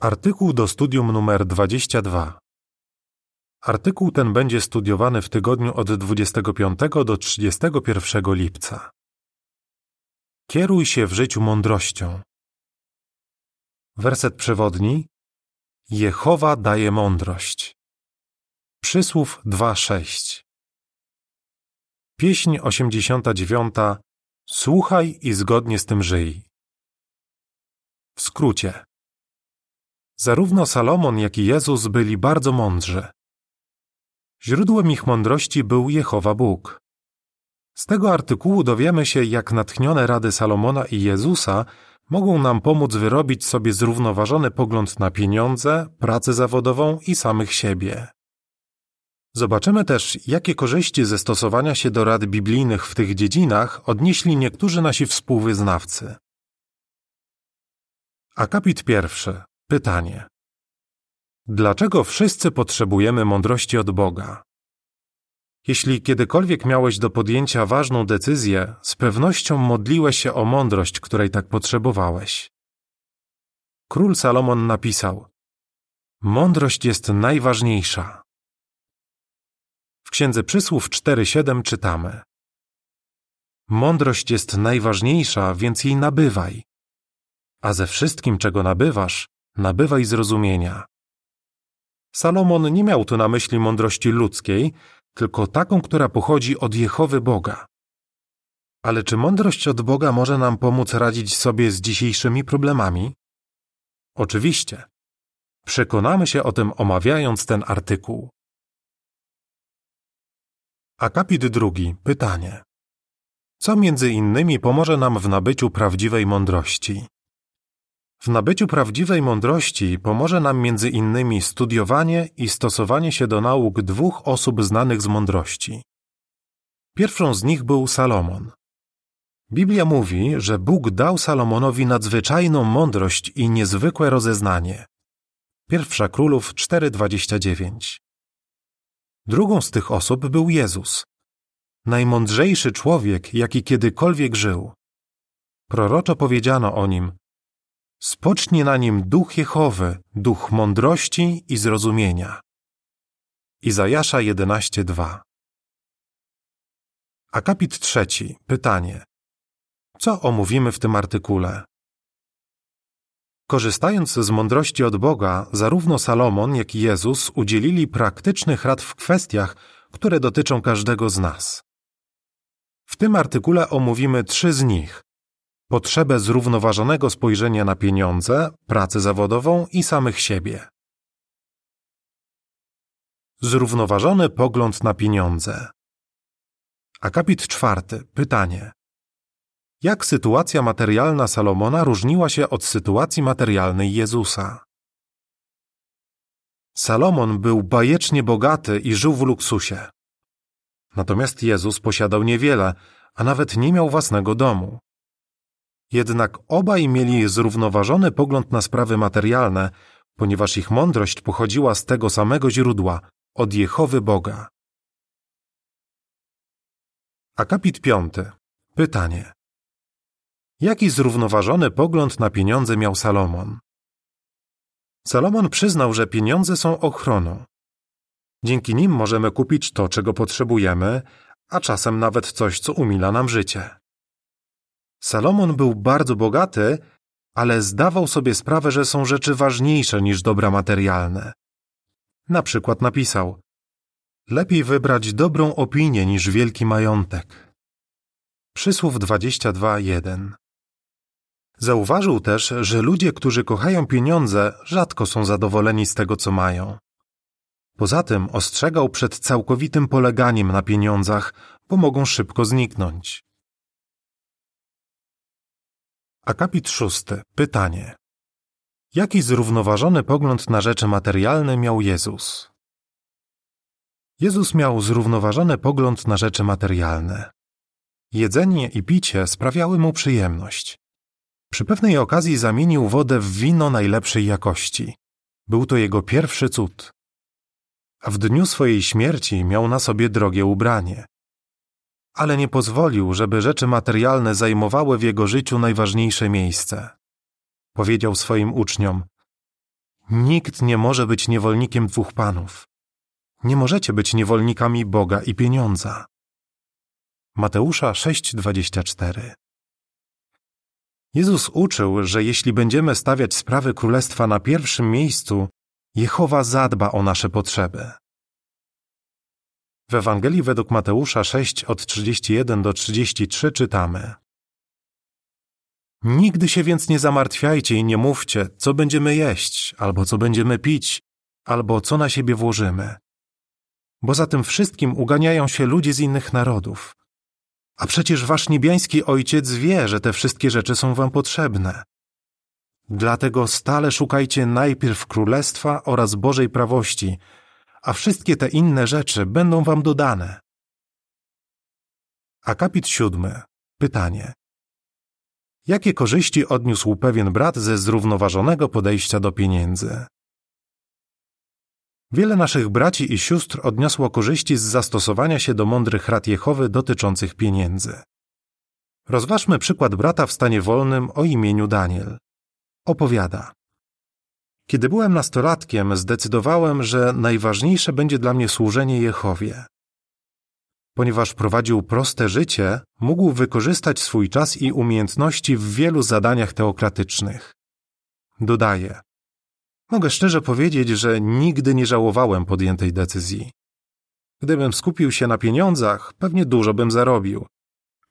Artykuł do studium numer 22. Artykuł ten będzie studiowany w tygodniu od 25 do 31 lipca. Kieruj się w życiu mądrością. Werset przewodni. Jehowa daje mądrość. Przysłów 2:6. Pieśń 89. Słuchaj i zgodnie z tym żyj. W skrócie. Zarówno Salomon, jak i Jezus byli bardzo mądrzy. Źródłem ich mądrości był Jehowa Bóg. Z tego artykułu dowiemy się, jak natchnione rady Salomona i Jezusa mogą nam pomóc wyrobić sobie zrównoważony pogląd na pieniądze, pracę zawodową i samych siebie. Zobaczymy też, jakie korzyści ze stosowania się do rad biblijnych w tych dziedzinach odnieśli niektórzy nasi współwyznawcy. Akapit pierwszy. Pytanie. Dlaczego wszyscy potrzebujemy mądrości od Boga? Jeśli kiedykolwiek miałeś do podjęcia ważną decyzję, z pewnością modliłeś się o mądrość, której tak potrzebowałeś. Król Salomon napisał: Mądrość jest najważniejsza. W Księdze Przysłów 4:7 czytamy: Mądrość jest najważniejsza, więc jej nabywaj. A ze wszystkim, czego nabywasz, nabywaj zrozumienia. Salomon nie miał tu na myśli mądrości ludzkiej, tylko taką, która pochodzi od Jehowy Boga. Ale czy mądrość od Boga może nam pomóc radzić sobie z dzisiejszymi problemami? Oczywiście. Przekonamy się o tym omawiając ten artykuł. Akapit drugi. Pytanie. Co między innymi pomoże nam w nabyciu prawdziwej mądrości? W nabyciu prawdziwej mądrości pomoże nam między innymi studiowanie i stosowanie się do nauk dwóch osób znanych z mądrości. Pierwszą z nich był Salomon. Biblia mówi, że Bóg dał Salomonowi nadzwyczajną mądrość i niezwykłe rozeznanie. Pierwsza Królów 4:29. Drugą z tych osób był Jezus, najmądrzejszy człowiek, jaki kiedykolwiek żył. Proroczo powiedziano o nim: Spocznie na nim duch Jehowy, duch mądrości i zrozumienia. Izajasza 11:2 Akapit trzeci. Pytanie. Co omówimy w tym artykule? Korzystając z mądrości od Boga, zarówno Salomon, jak i Jezus udzielili praktycznych rad w kwestiach, które dotyczą każdego z nas. W tym artykule omówimy trzy z nich, potrzebę zrównoważonego spojrzenia na pieniądze, pracę zawodową i samych siebie. Zrównoważony pogląd na pieniądze. Akapit czwarty. Pytanie. Jak sytuacja materialna Salomona różniła się od sytuacji materialnej Jezusa? Salomon był bajecznie bogaty i żył w luksusie. Natomiast Jezus posiadał niewiele, a nawet nie miał własnego domu. Jednak obaj mieli zrównoważony pogląd na sprawy materialne, ponieważ ich mądrość pochodziła z tego samego źródła, od Jehowy Boga. Akapit piąty. Pytanie. Jaki zrównoważony pogląd na pieniądze miał Salomon? Salomon przyznał, że pieniądze są ochroną. Dzięki nim możemy kupić to, czego potrzebujemy, a czasem nawet coś, co umila nam życie. Salomon był bardzo bogaty, ale zdawał sobie sprawę, że są rzeczy ważniejsze niż dobra materialne. Na przykład napisał: Lepiej wybrać dobrą opinię niż wielki majątek. Przysłów 22:1. Zauważył też, że ludzie, którzy kochają pieniądze, rzadko są zadowoleni z tego, co mają. Poza tym ostrzegał przed całkowitym poleganiem na pieniądzach, bo mogą szybko zniknąć. Akapit szósty. Pytanie. Jaki zrównoważony pogląd na rzeczy materialne miał Jezus? Jezus miał zrównoważony pogląd na rzeczy materialne. Jedzenie i picie sprawiały mu przyjemność. Przy pewnej okazji zamienił wodę w wino najlepszej jakości. Był to jego pierwszy cud. A w dniu swojej śmierci miał na sobie drogie ubranie ale nie pozwolił, żeby rzeczy materialne zajmowały w jego życiu najważniejsze miejsce. Powiedział swoim uczniom: Nikt nie może być niewolnikiem dwóch panów. Nie możecie być niewolnikami Boga i pieniądza. Mateusza 6:24 Jezus uczył, że jeśli będziemy stawiać sprawy królestwa na pierwszym miejscu, Jehowa zadba o nasze potrzeby. W Ewangelii według Mateusza 6 od 31 do 33 czytamy: Nigdy się więc nie zamartwiajcie i nie mówcie, co będziemy jeść, albo co będziemy pić, albo co na siebie włożymy. Bo za tym wszystkim uganiają się ludzie z innych narodów. A przecież wasz niebiański ojciec wie, że te wszystkie rzeczy są wam potrzebne. Dlatego stale szukajcie najpierw królestwa oraz Bożej prawości, a wszystkie te inne rzeczy będą wam dodane. Akapit siódmy. Pytanie. Jakie korzyści odniósł pewien brat ze zrównoważonego podejścia do pieniędzy? Wiele naszych braci i sióstr odniosło korzyści z zastosowania się do mądrych rad Jehowy dotyczących pieniędzy. Rozważmy przykład brata w stanie wolnym o imieniu Daniel. Opowiada. Kiedy byłem nastolatkiem, zdecydowałem, że najważniejsze będzie dla mnie służenie Jehowie. Ponieważ prowadził proste życie, mógł wykorzystać swój czas i umiejętności w wielu zadaniach teokratycznych. Dodaje: Mogę szczerze powiedzieć, że nigdy nie żałowałem podjętej decyzji. Gdybym skupił się na pieniądzach, pewnie dużo bym zarobił.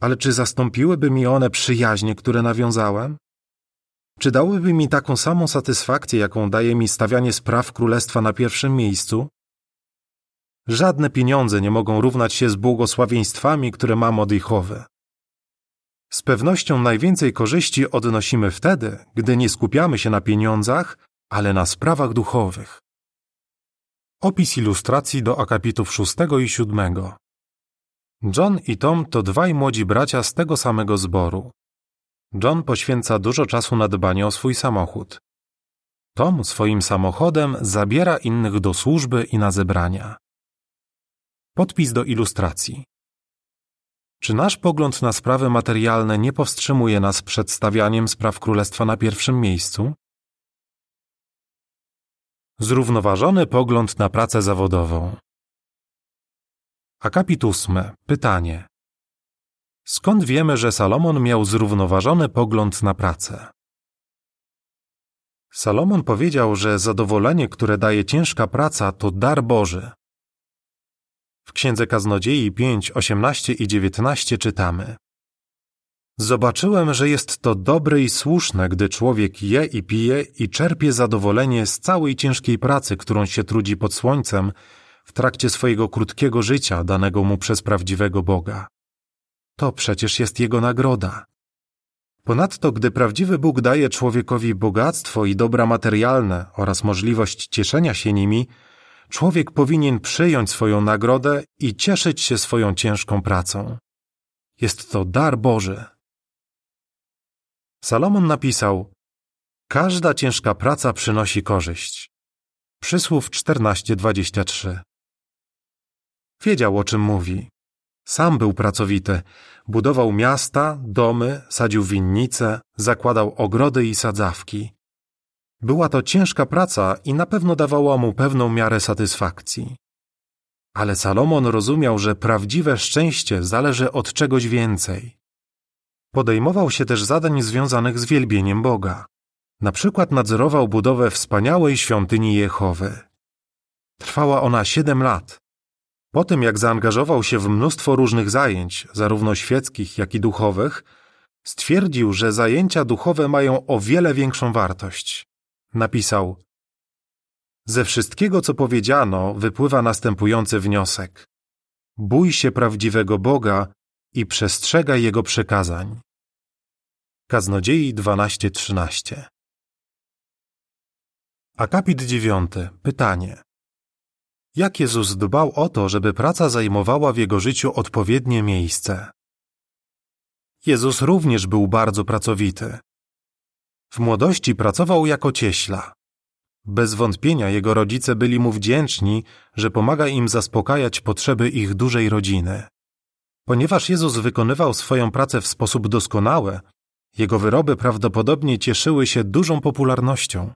Ale czy zastąpiłyby mi one przyjaźnie, które nawiązałem? Czy dałyby mi taką samą satysfakcję, jaką daje mi stawianie spraw królestwa na pierwszym miejscu? Żadne pieniądze nie mogą równać się z błogosławieństwami, które mam od Jehowy. Z pewnością najwięcej korzyści odnosimy wtedy, gdy nie skupiamy się na pieniądzach, ale na sprawach duchowych. Opis ilustracji do akapitów szóstego i siódmego. John i Tom to dwaj młodzi bracia z tego samego zboru. John poświęca dużo czasu na dbanie o swój samochód. Tom swoim samochodem zabiera innych do służby i na zebrania. Podpis do ilustracji. Czy nasz pogląd na sprawy materialne nie powstrzymuje nas przed stawianiem spraw królestwa na pierwszym miejscu? Zrównoważony pogląd na pracę zawodową. Akapit ósmy. Pytanie. Skąd wiemy, że Salomon miał zrównoważony pogląd na pracę? Salomon powiedział, że zadowolenie, które daje ciężka praca, to dar Boży. W Księdze Kaznodziei 5, 18 i 19 czytamy Zobaczyłem, że jest to dobre i słuszne, gdy człowiek je i pije i czerpie zadowolenie z całej ciężkiej pracy, którą się trudzi pod słońcem w trakcie swojego krótkiego życia danego mu przez prawdziwego Boga. To przecież jest jego nagroda. Ponadto, gdy prawdziwy Bóg daje człowiekowi bogactwo i dobra materialne oraz możliwość cieszenia się nimi, człowiek powinien przyjąć swoją nagrodę i cieszyć się swoją ciężką pracą. Jest to dar Boży. Salomon napisał: Każda ciężka praca przynosi korzyść. Przysłów 14:23. Wiedział o czym mówi. Sam był pracowity. Budował miasta, domy, sadził winnice, zakładał ogrody i sadzawki. Była to ciężka praca i na pewno dawała mu pewną miarę satysfakcji. Ale Salomon rozumiał, że prawdziwe szczęście zależy od czegoś więcej. Podejmował się też zadań związanych z wielbieniem Boga. Na przykład nadzorował budowę wspaniałej świątyni Jehowy. Trwała ona siedem lat. Po tym, jak zaangażował się w mnóstwo różnych zajęć, zarówno świeckich, jak i duchowych, stwierdził, że zajęcia duchowe mają o wiele większą wartość. Napisał: Ze wszystkiego, co powiedziano, wypływa następujący wniosek: Bój się prawdziwego Boga i przestrzegaj Jego przykazań. Kaznodziei 12:13 Akapit 9. Pytanie. Jak Jezus dbał o to, żeby praca zajmowała w Jego życiu odpowiednie miejsce? Jezus również był bardzo pracowity. W młodości pracował jako cieśla. Bez wątpienia jego rodzice byli mu wdzięczni, że pomaga im zaspokajać potrzeby ich dużej rodziny. Ponieważ Jezus wykonywał swoją pracę w sposób doskonały, jego wyroby prawdopodobnie cieszyły się dużą popularnością.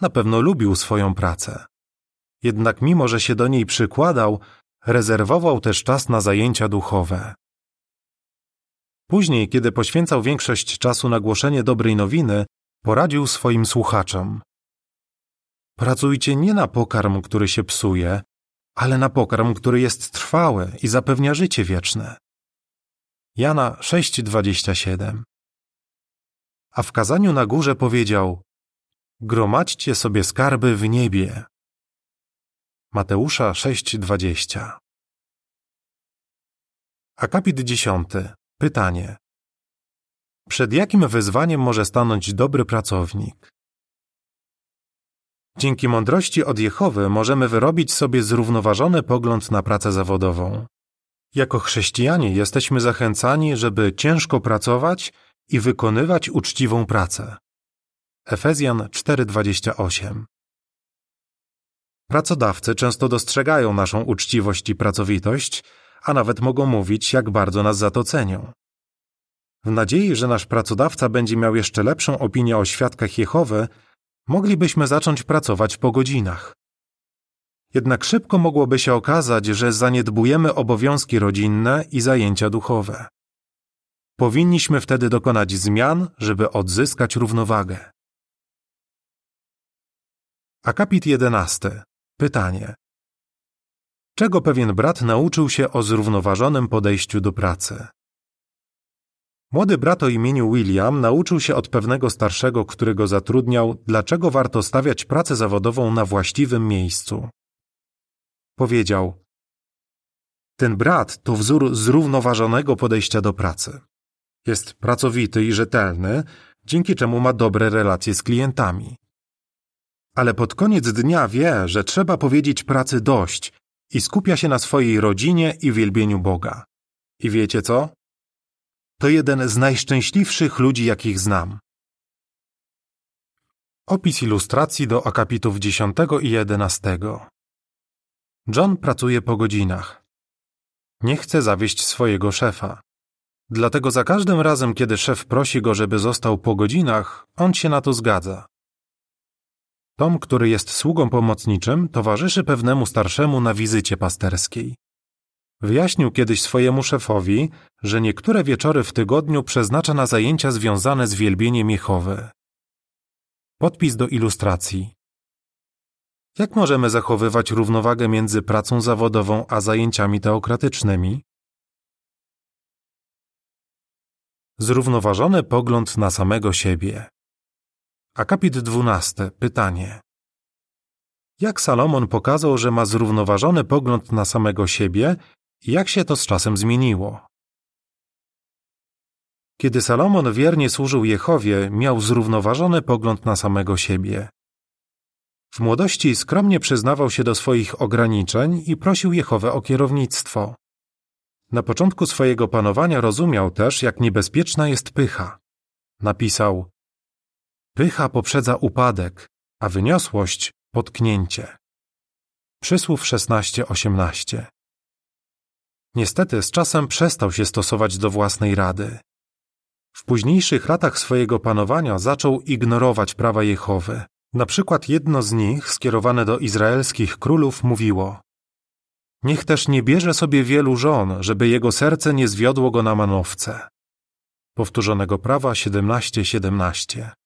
Na pewno lubił swoją pracę. Jednak mimo, że się do niej przykładał, rezerwował też czas na zajęcia duchowe. Później, kiedy poświęcał większość czasu na głoszenie dobrej nowiny, poradził swoim słuchaczom. Pracujcie nie na pokarm, który się psuje, ale na pokarm, który jest trwały i zapewnia życie wieczne. Jana 6:27 A w kazaniu na górze powiedział: Gromadźcie sobie skarby w niebie. Mateusza 6:20 Akapit 10. Pytanie. Przed jakim wyzwaniem może stanąć dobry pracownik? Dzięki mądrości od Jehowy możemy wyrobić sobie zrównoważony pogląd na pracę zawodową. Jako chrześcijanie jesteśmy zachęcani, żeby ciężko pracować i wykonywać uczciwą pracę. Efezjan 4:28 Pracodawcy często dostrzegają naszą uczciwość i pracowitość, a nawet mogą mówić, jak bardzo nas za to cenią. W nadziei, że nasz pracodawca będzie miał jeszcze lepszą opinię o świadkach Jehowy, moglibyśmy zacząć pracować po godzinach. Jednak szybko mogłoby się okazać, że zaniedbujemy obowiązki rodzinne i zajęcia duchowe. Powinniśmy wtedy dokonać zmian, żeby odzyskać równowagę. Akapit 11. Pytanie. Czego pewien brat nauczył się o zrównoważonym podejściu do pracy? Młody brat o imieniu William nauczył się od pewnego starszego, który go zatrudniał, dlaczego warto stawiać pracę zawodową na właściwym miejscu. Powiedział: Ten brat to wzór zrównoważonego podejścia do pracy. Jest pracowity i rzetelny, dzięki czemu ma dobre relacje z klientami. Ale pod koniec dnia wie, że trzeba powiedzieć pracy dość i skupia się na swojej rodzinie i wielbieniu Boga. I wiecie co? To jeden z najszczęśliwszych ludzi, jakich znam. Opis ilustracji do akapitów 10 i 11. John pracuje po godzinach. Nie chce zawieść swojego szefa. Dlatego za każdym razem, kiedy szef prosi go, żeby został po godzinach, on się na to zgadza. Tom, który jest sługą pomocniczym, towarzyszy pewnemu starszemu na wizycie pasterskiej. Wyjaśnił kiedyś swojemu szefowi, że niektóre wieczory w tygodniu przeznacza na zajęcia związane z wielbieniem Jehowy. Podpis do ilustracji. Jak możemy zachowywać równowagę między pracą zawodową a zajęciami teokratycznymi? Zrównoważony pogląd na samego siebie. Akapit 12. Pytanie. Jak Salomon pokazał, że ma zrównoważony pogląd na samego siebie i jak się to z czasem zmieniło? Kiedy Salomon wiernie służył Jehowie, miał zrównoważony pogląd na samego siebie. W młodości skromnie przyznawał się do swoich ograniczeń i prosił Jehowę o kierownictwo. Na początku swojego panowania rozumiał też, jak niebezpieczna jest pycha. Napisał: Pycha poprzedza upadek, a wyniosłość potknięcie. Przysłów 16-18 Niestety z czasem przestał się stosować do własnej rady. W późniejszych latach swojego panowania zaczął ignorować prawa Jehowy. Na przykład jedno z nich, skierowane do izraelskich królów, mówiło Niech też nie bierze sobie wielu żon, żeby jego serce nie zwiodło go na manowce. Powtórzonego prawa 17:17. 17.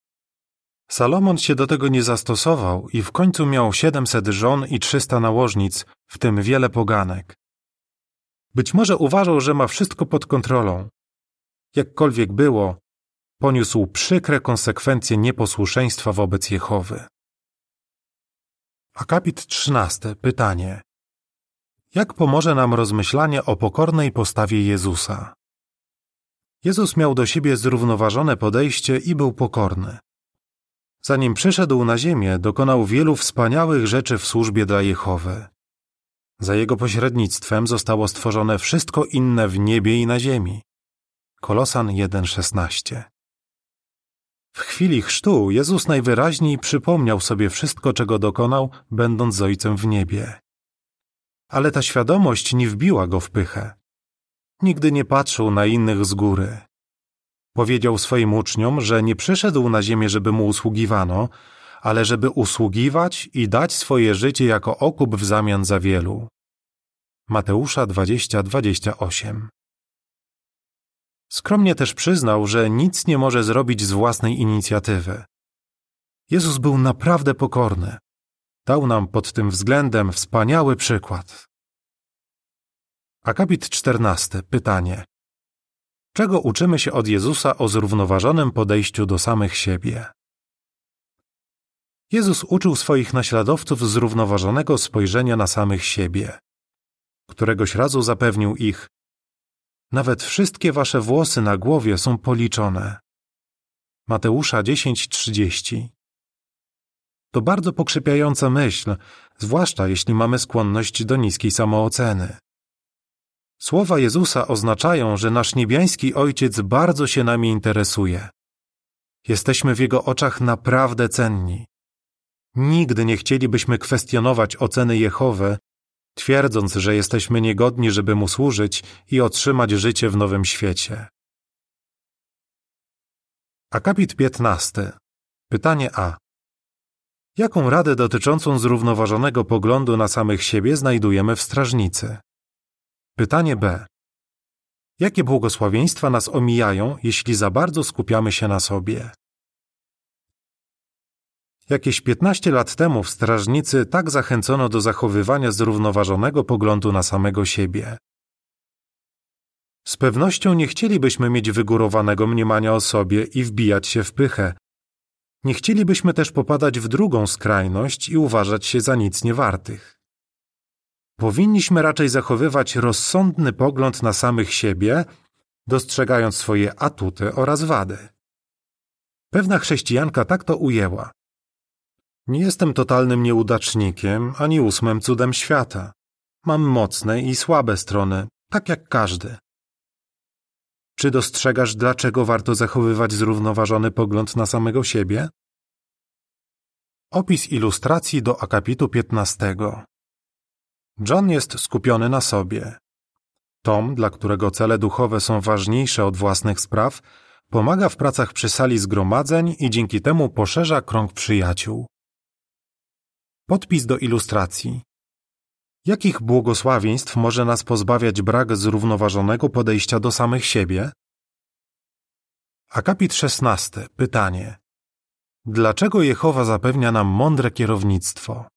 Salomon się do tego nie zastosował i w końcu miał 700 żon i 300 nałożnic, w tym wiele poganek. Być może uważał, że ma wszystko pod kontrolą. Jakkolwiek było, poniósł przykre konsekwencje nieposłuszeństwa wobec Jehowy. Akapit 13. Pytanie. Jak pomoże nam rozmyślanie o pokornej postawie Jezusa? Jezus miał do siebie zrównoważone podejście i był pokorny. Zanim przyszedł na ziemię, dokonał wielu wspaniałych rzeczy w służbie dla Jehowy. Za jego pośrednictwem zostało stworzone wszystko inne w niebie i na ziemi. Kolosan 1,16 W chwili chrztu Jezus najwyraźniej przypomniał sobie wszystko, czego dokonał, będąc z Ojcem w niebie. Ale ta świadomość nie wbiła go w pychę. Nigdy nie patrzył na innych z góry. Powiedział swoim uczniom, że nie przyszedł na ziemię, żeby mu usługiwano, ale żeby usługiwać i dać swoje życie jako okup w zamian za wielu. Mateusza 20:28. Skromnie też przyznał, że nic nie może zrobić z własnej inicjatywy. Jezus był naprawdę pokorny. Dał nam pod tym względem wspaniały przykład. Akapit 14. Pytanie. Czego uczymy się od Jezusa o zrównoważonym podejściu do samych siebie? Jezus uczył swoich naśladowców zrównoważonego spojrzenia na samych siebie. Któregoś razu zapewnił ich: Nawet wszystkie wasze włosy na głowie są policzone. Mateusza 10:30 To bardzo pokrzepiająca myśl, zwłaszcza jeśli mamy skłonność do niskiej samooceny. Słowa Jezusa oznaczają, że nasz niebiański Ojciec bardzo się nami interesuje. Jesteśmy w Jego oczach naprawdę cenni. Nigdy nie chcielibyśmy kwestionować oceny Jehowy, twierdząc, że jesteśmy niegodni, żeby Mu służyć i otrzymać życie w nowym świecie. Akapit 15. Pytanie A. Jaką radę dotyczącą zrównoważonego poglądu na samych siebie znajdujemy w strażnicy? Pytanie B. Jakie błogosławieństwa nas omijają, jeśli za bardzo skupiamy się na sobie? Jakieś 15 lat temu w strażnicy tak zachęcono do zachowywania zrównoważonego poglądu na samego siebie. Z pewnością nie chcielibyśmy mieć wygórowanego mniemania o sobie i wbijać się w pychę. Nie chcielibyśmy też popadać w drugą skrajność i uważać się za nic niewartych. Powinniśmy raczej zachowywać rozsądny pogląd na samych siebie, dostrzegając swoje atuty oraz wady. Pewna chrześcijanka tak to ujęła. Nie jestem totalnym nieudacznikiem ani ósmym cudem świata. Mam mocne i słabe strony, tak jak każdy. Czy dostrzegasz, dlaczego warto zachowywać zrównoważony pogląd na samego siebie? Opis ilustracji do akapitu 15. John jest skupiony na sobie. Tom, dla którego cele duchowe są ważniejsze od własnych spraw, pomaga w pracach przy sali zgromadzeń i dzięki temu poszerza krąg przyjaciół. Podpis do ilustracji. Jakich błogosławieństw może nas pozbawiać brak zrównoważonego podejścia do samych siebie? Akapit 16. Pytanie. Dlaczego Jehowa zapewnia nam mądre kierownictwo?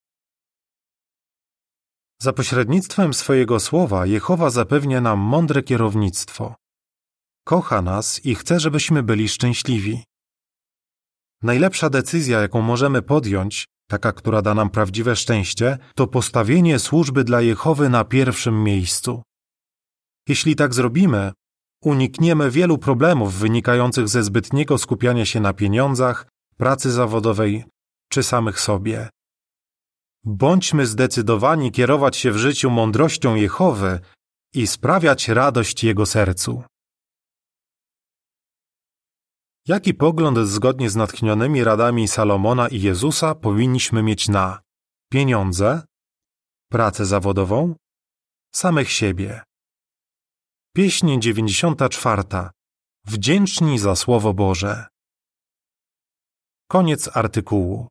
Za pośrednictwem swojego słowa Jehowa zapewnia nam mądre kierownictwo. Kocha nas i chce, żebyśmy byli szczęśliwi. Najlepsza decyzja, jaką możemy podjąć, taka, która da nam prawdziwe szczęście, to postawienie służby dla Jehowy na pierwszym miejscu. Jeśli tak zrobimy, unikniemy wielu problemów wynikających ze zbytniego skupiania się na pieniądzach, pracy zawodowej czy samych sobie. Bądźmy zdecydowani kierować się w życiu mądrością Jehowy i sprawiać radość Jego sercu. Jaki pogląd zgodnie z natchnionymi radami Salomona i Jezusa powinniśmy mieć na pieniądze, pracę zawodową, samych siebie? Pieśń 94. Wdzięczni za Słowo Boże. Koniec artykułu.